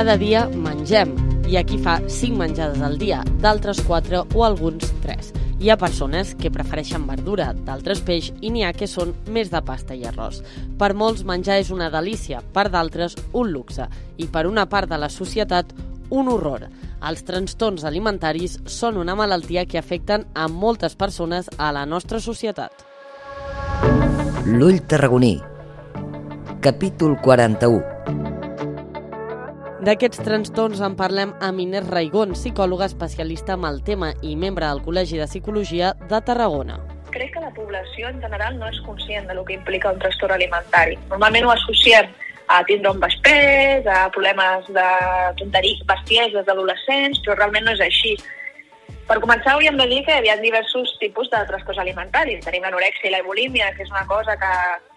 Cada dia mengem. Hi ha qui fa 5 menjades al dia, d'altres 4 o alguns 3. Hi ha persones que prefereixen verdura, d'altres peix i n'hi ha que són més de pasta i arròs. Per molts menjar és una delícia, per d'altres un luxe i per una part de la societat un horror. Els trastorns alimentaris són una malaltia que afecten a moltes persones a la nostra societat. L'ull tarragoní. Capítol 41. D'aquests trastorns en parlem amb Inés Raigón, psicòloga especialista en el tema i membre del Col·legi de Psicologia de Tarragona. Crec que la població en general no és conscient de lo que implica un trastorn alimentari. Normalment ho associem a tindre un pes, a problemes de tonteries, bestieses d'adolescents, però realment no és així. Per començar, hauríem de dir que hi ha diversos tipus de trastorns alimentaris. Tenim l'anorèxia i la bulímia, que és una cosa que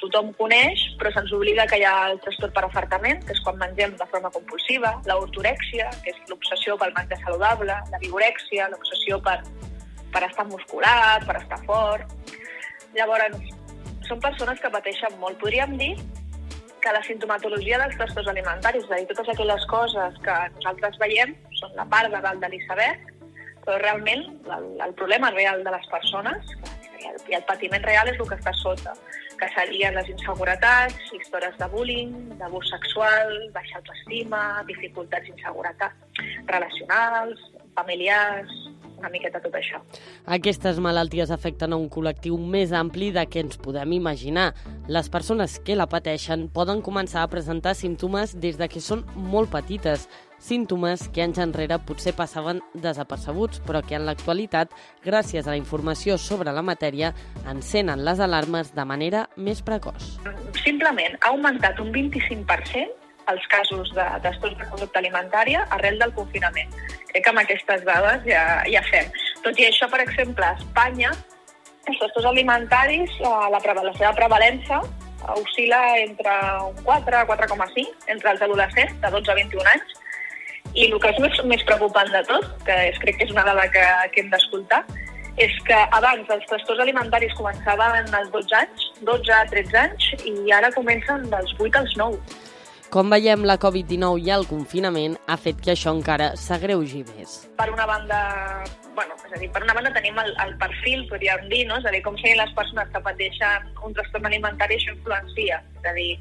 tothom coneix, però se'ns oblida que hi ha el trastorn per afartament, que és quan mengem de forma compulsiva, l'ortorèxia, que és l'obsessió pel menjar saludable, la vigorèxia, l'obsessió per, per estar musculat, per estar fort. Llavors, són persones que pateixen molt. Podríem dir que la sintomatologia dels trastorns alimentaris, és a dir, totes aquelles coses que nosaltres veiem, són la part de dalt de l'iceberg, però realment el, el problema real de les persones i el, i el patiment real és el que està sota, que serien les inseguretats, històries de bullying, d'abús sexual, baixa autoestima, dificultats d'inseguretat relacionals, familiars, una miqueta tot això. Aquestes malalties afecten a un col·lectiu més ampli de què ens podem imaginar. Les persones que la pateixen poden començar a presentar símptomes des de que són molt petites, símptomes que anys enrere potser passaven desapercebuts, però que en l'actualitat, gràcies a la informació sobre la matèria, encenen les alarmes de manera més precoç. Simplement ha augmentat un 25% els casos de trastorns de conducta alimentària arrel del confinament. Crec que amb aquestes dades ja, ja fem. Tot i això, per exemple, a Espanya, els trastorns alimentaris, eh, la, la seva prevalença oscil·la entre un 4 4,5 entre els adolescents de 12 a 21 anys, i el que és més, més preocupant de tot, que és, crec que és una dada que, que hem d'escoltar, és que abans els trastorns alimentaris començaven als 12 anys, 12 a 13 anys, i ara comencen dels 8 als 9. Com veiem, la Covid-19 i el confinament ha fet que això encara s'agreugi més. Per una banda, bueno, és a dir, per una banda tenim el, el perfil, podríem dir, no? és a dir, com serien les persones que pateixen un trastorn alimentari, això influencia. És a dir,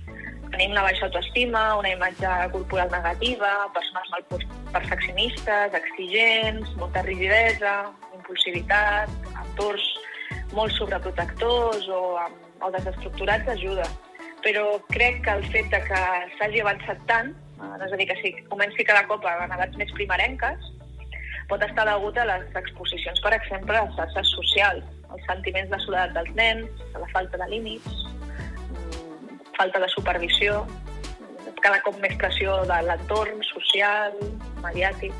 tenim una baixa autoestima, una imatge corporal negativa, persones mal perfeccionistes, exigents, molta rigidesa, impulsivitat, entorns molt sobreprotectors o, o desestructurats ajuda però crec que el fet de que s'hagi avançat tant, eh, és a dir, que si comenci cada cop a edats més primerenques, pot estar degut a les exposicions, per exemple, a xarxes socials, els sentiments de soledat dels nens, a la falta de límits, falta de supervisió, cada cop més pressió de l'entorn social, mediàtic.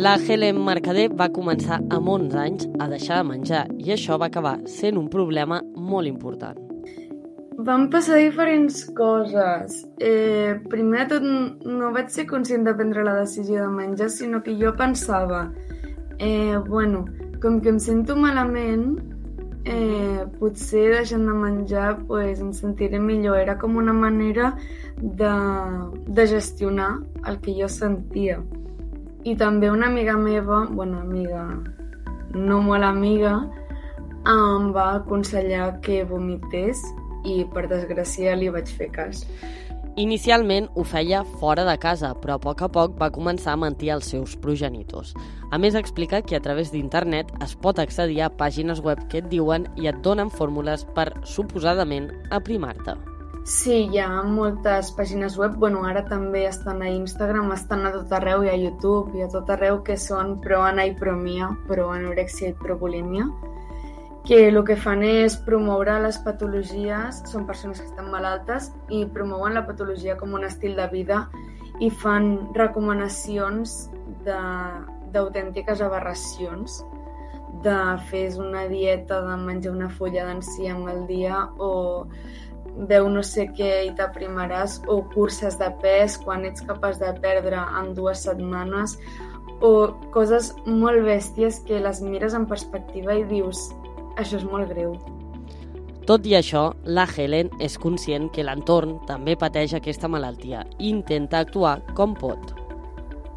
La Helen Mercader va començar amb 11 anys a deixar de menjar i això va acabar sent un problema molt important. Van passar diferents coses. Eh, primer de tot, no vaig ser conscient de prendre la decisió de menjar, sinó que jo pensava, eh, bueno, com que em sento malament, eh, potser deixant de menjar pues, em sentiré millor. Era com una manera de, de gestionar el que jo sentia. I també una amiga meva, bueno, amiga, no molt amiga, em va aconsellar que vomités i per desgràcia li vaig fer cas. Inicialment ho feia fora de casa, però a poc a poc va començar a mentir als seus progenitors. A més, explica que a través d'internet es pot accedir a pàgines web que et diuen i et donen fórmules per, suposadament, aprimar-te. Sí, hi ha moltes pàgines web, bueno, ara també estan a Instagram, estan a tot arreu i a YouTube i a tot arreu que són pro Ana i pro Mia, pro anorexia i pro bulímia que el que fan és promoure les patologies, són persones que estan malaltes, i promouen la patologia com un estil de vida i fan recomanacions d'autèntiques aberracions de fer una dieta de menjar una fulla d'enciam al dia o veu no sé què i t'aprimaràs o curses de pes quan ets capaç de perdre en dues setmanes o coses molt bèsties que les mires en perspectiva i dius això és molt greu. Tot i això, la Helen és conscient que l'entorn també pateix aquesta malaltia i intenta actuar com pot.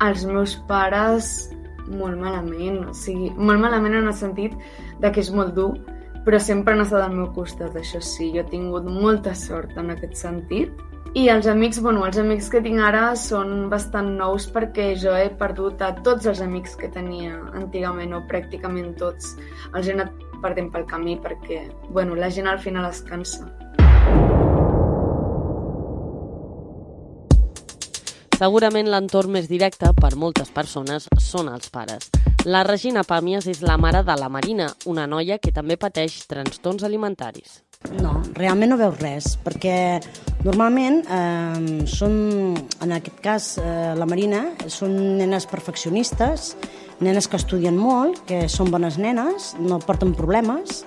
Els meus pares molt malament, o sigui, molt malament en el sentit de que és molt dur, però sempre han estat al meu costat, això sí, jo he tingut molta sort en aquest sentit. I els amics, bueno, els amics que tinc ara són bastant nous perquè jo he perdut a tots els amics que tenia antigament, o pràcticament tots. Els he anat perdent pel camí perquè, bueno, la gent al final es cansa. Segurament l'entorn més directe per moltes persones són els pares. La Regina Pàmies és la mare de la Marina, una noia que també pateix trastorns alimentaris. No, realment no veus res, perquè normalment eh, són, en aquest cas, eh, la Marina, són nenes perfeccionistes, nenes que estudien molt, que són bones nenes, no porten problemes,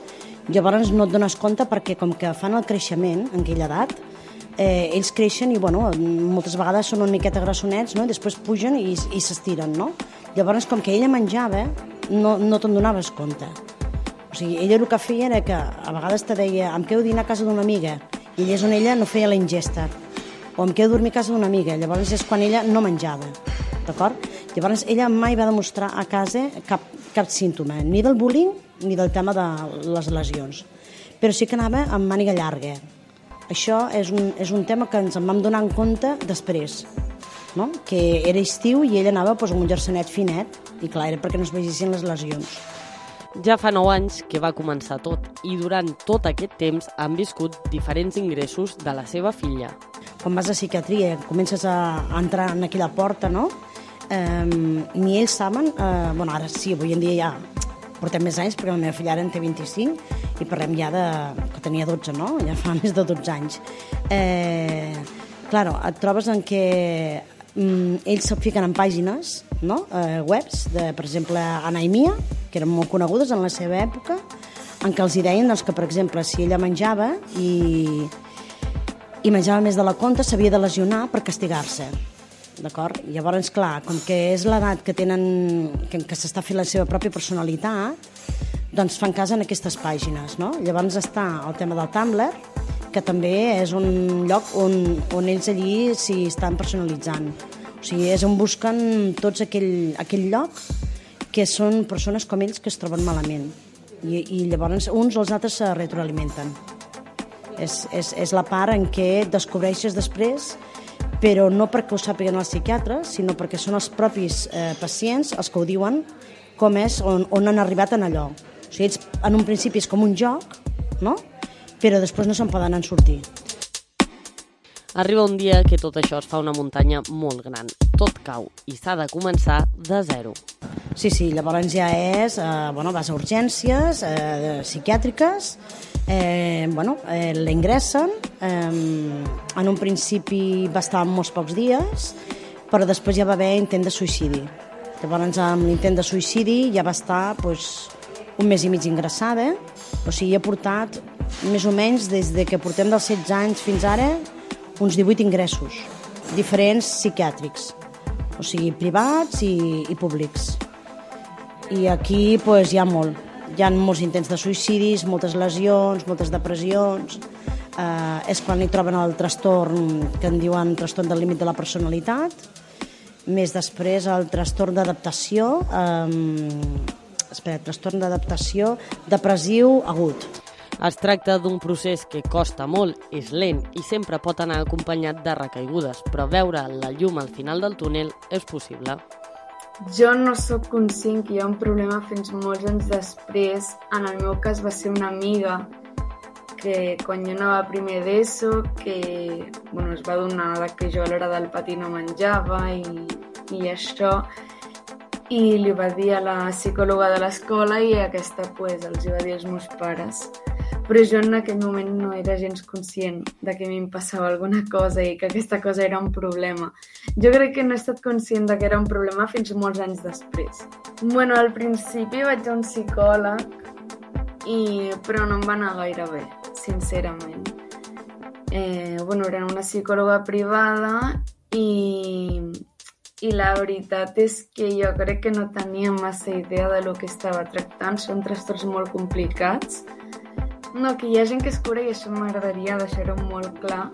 llavors no et dones compte perquè com que fan el creixement en aquella edat, eh, ells creixen i bueno, moltes vegades són una miqueta grassonets no? i després pugen i, i s'estiren. No? Llavors, com que ella menjava, no, no te'n donaves compte. O sigui, ella el que feia era que a vegades te deia em quedo dinar a casa d'una amiga i allà és on ella no feia la ingesta o em quedo dormir a casa d'una amiga, llavors és quan ella no menjava, d'acord? Llavors ella mai va demostrar a casa cap, cap símptoma, ni del bullying ni del tema de les lesions, però sí que anava amb màniga llarga, això és un, és un tema que ens en vam donar en compte després, no? que era estiu i ell anava pues, amb un jersenet finet, i clar, era perquè no es vegissin les lesions. Ja fa 9 anys que va començar tot i durant tot aquest temps han viscut diferents ingressos de la seva filla. Quan vas a psiquiatria comences a entrar en aquella porta, no? Eh, ni ells saben, eh, bueno, ara sí, avui en dia ja portem més anys perquè la meva filla ara en té 25 i parlem ja de... que tenia 12, no? Ja fa més de 12 anys. Eh, claro, et trobes en què mm, ells se fiquen en pàgines, no? eh, webs, de, per exemple, Anaimia, que eren molt conegudes en la seva època, en què els hi deien doncs, que, per exemple, si ella menjava i, i menjava més de la compta, s'havia de lesionar per castigar-se d'acord? Llavors, clar, com que és l'edat que tenen, que, que s'està fent la seva pròpia personalitat, doncs fan cas en aquestes pàgines, no? Llavors està el tema del Tumblr, que també és un lloc on, on ells allí s'hi estan personalitzant. O sigui, és on busquen tots aquell, aquell lloc que són persones com ells que es troben malament. I, i llavors uns els altres se retroalimenten. És, és, és la part en què descobreixes després però no perquè ho sàpiguen els psiquiatres, sinó perquè són els propis eh, pacients els que ho diuen com és, on, on han arribat en allò. O sigui, ells, en un principi és com un joc, no? però després no se'n poden en sortir. Arriba un dia que tot això es fa una muntanya molt gran. Tot cau i s'ha de començar de zero. Sí, sí, llavors ja és, eh, bueno, vas a urgències eh, psiquiàtriques, eh, bueno, eh, l'ingressen, eh, en un principi va estar molts pocs dies, però després ja va haver intent de suïcidi. Llavors, amb l'intent de suïcidi ja va estar pues, un mes i mig ingressada, o sigui, ha portat més o menys des de que portem dels 16 anys fins ara uns 18 ingressos, diferents psiquiàtrics, o sigui, privats i, i públics. I aquí pues, hi ha molt, hi ha molts intents de suïcidis, moltes lesions, moltes depressions, eh, és quan hi troben el trastorn que en diuen trastorn del límit de la personalitat, més després el trastorn d'adaptació, eh, espera, trastorn d'adaptació depressiu agut. Es tracta d'un procés que costa molt, és lent i sempre pot anar acompanyat de recaigudes, però veure la llum al final del túnel és possible. Jo no sóc conscient que hi ha un problema fins molts anys després. En el meu cas va ser una amiga que quan jo anava primer d'ESO, que bueno, es va donar que jo a l'hora del pati no menjava i, i això, i li va dir a la psicòloga de l'escola i aquesta pues, els hi va dir als meus pares però jo en aquell moment no era gens conscient de que a mi em passava alguna cosa i que aquesta cosa era un problema. Jo crec que no he estat conscient de que era un problema fins molts anys després. Bueno, al principi vaig a un psicòleg, i... però no em va anar gaire bé, sincerament. Eh, bueno, era una psicòloga privada i, i la veritat és que jo crec que no tenia massa idea de lo que estava tractant. Són trastorns molt complicats No, que hi ha gent que es cura i això m'agradaria deixar-ho molt clar,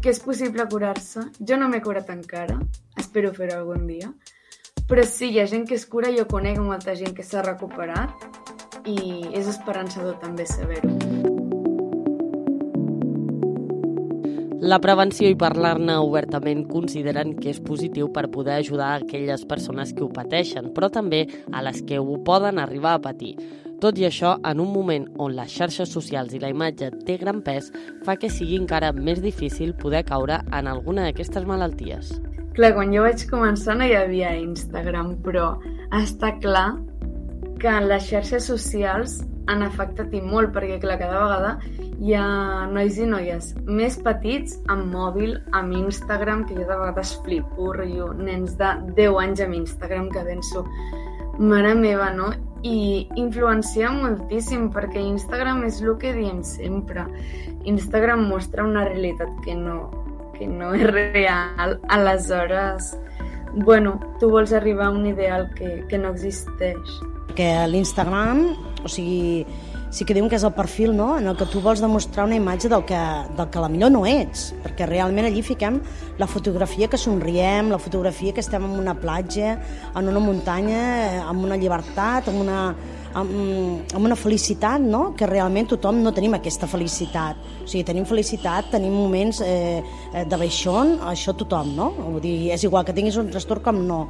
que és possible curar-se. Jo no m'he curat encara, espero fer-ho algun dia, però sí, hi ha gent que es cura, jo conec molta gent que s'ha recuperat i és esperançador també saber-ho. La prevenció i parlar-ne obertament consideren que és positiu per poder ajudar a aquelles persones que ho pateixen, però també a les que ho poden arribar a patir. Tot i això, en un moment on les xarxes socials i la imatge té gran pes, fa que sigui encara més difícil poder caure en alguna d'aquestes malalties. Clar, quan jo vaig començar no hi havia Instagram, però està clar que les xarxes socials han afectat i molt, perquè clar, cada vegada hi ha nois i noies més petits amb mòbil, amb Instagram, que jo de vegades flipo, rotllo, nens de 10 anys amb Instagram que penso, mare meva, no? I influencia moltíssim, perquè Instagram és el que diem sempre. Instagram mostra una realitat que no, que no és real. Aleshores, bueno, tu vols arribar a un ideal que, que no existeix que l'Instagram, o sigui, sí que diuen que és el perfil no? en el que tu vols demostrar una imatge del que, del que la millor no ets, perquè realment allí fiquem la fotografia que somriem, la fotografia que estem en una platja, en una muntanya, eh, amb una llibertat, amb una, amb, amb una felicitat, no? que realment tothom no tenim aquesta felicitat. O sigui, tenim felicitat, tenim moments eh, eh de baixón, això tothom, no? Vull dir, és igual que tinguis un trastorn com no.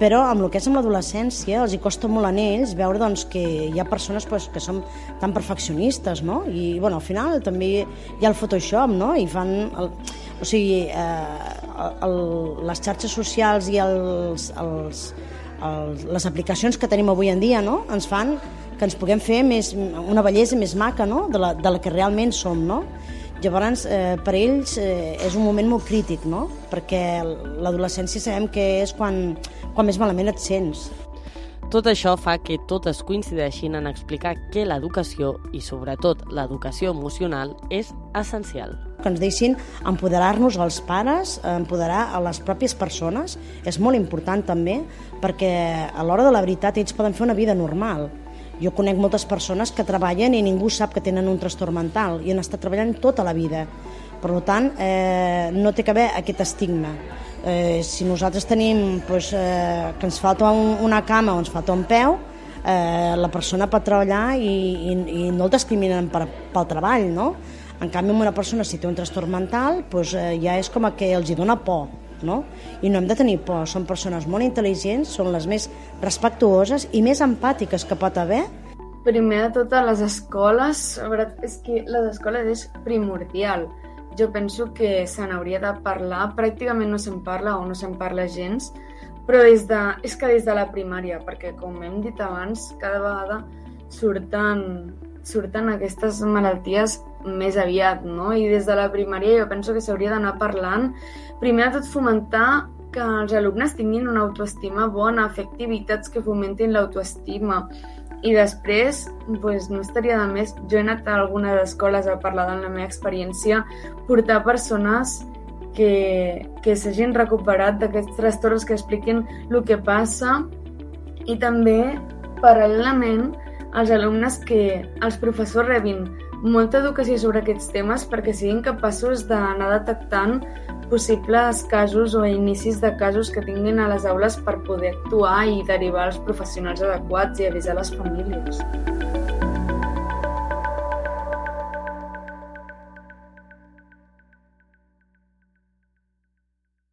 Però amb el que és amb l'adolescència els hi costa molt a ells veure doncs, que hi ha persones pues, que són tan perfeccionistes, no? I bueno, al final també hi ha el Photoshop, no? I fan... El, o sigui, eh, el, les xarxes socials i els, els, el, les aplicacions que tenim avui en dia no? ens fan que ens puguem fer més, una bellesa més maca no? de, la, de la que realment som. No? Llavors, eh, per ells eh, és un moment molt crític, no? perquè l'adolescència sabem que és quan, quan més malament et sents. Tot això fa que totes coincideixin en explicar que l'educació, i sobretot l'educació emocional, és essencial. Que ens deixin empoderar-nos als pares, empoderar a les pròpies persones, és molt important també, perquè a l'hora de la veritat ells poden fer una vida normal. Jo conec moltes persones que treballen i ningú sap que tenen un trastorn mental i han estat treballant tota la vida. Per tant, eh, no té que haver aquest estigma. Eh, si nosaltres tenim pues, eh, que ens falta un, una cama o ens falta un peu, eh, la persona pot treballar i, i, i no el discriminen per, pel treball, no? En canvi, una persona, si té un trastorn mental, pues, eh, ja és com que els hi dona por, no? I no hem de tenir por, són persones molt intel·ligents, són les més respectuoses i més empàtiques que pot haver. Primer de tot, a les escoles, és que les escoles és primordial jo penso que se n'hauria de parlar, pràcticament no se'n parla o no se'n parla gens, però des de, és que des de la primària, perquè com hem dit abans, cada vegada surten, surten aquestes malalties més aviat, no? I des de la primària jo penso que s'hauria d'anar parlant, primer de tot fomentar que els alumnes tinguin una autoestima bona, fer activitats que fomentin l'autoestima, i després, pues, no estaria de més, jo he anat a algunes escoles a parlar de la meva experiència, portar persones que, que s'hagin recuperat d'aquests trastorns que expliquin el que passa. I també, paral·lelament, als alumnes que els professors rebin molta educació sobre aquests temes perquè siguin capaços d'anar detectant possibles casos o inicis de casos que tinguin a les aules per poder actuar i derivar els professionals adequats i avisar les famílies.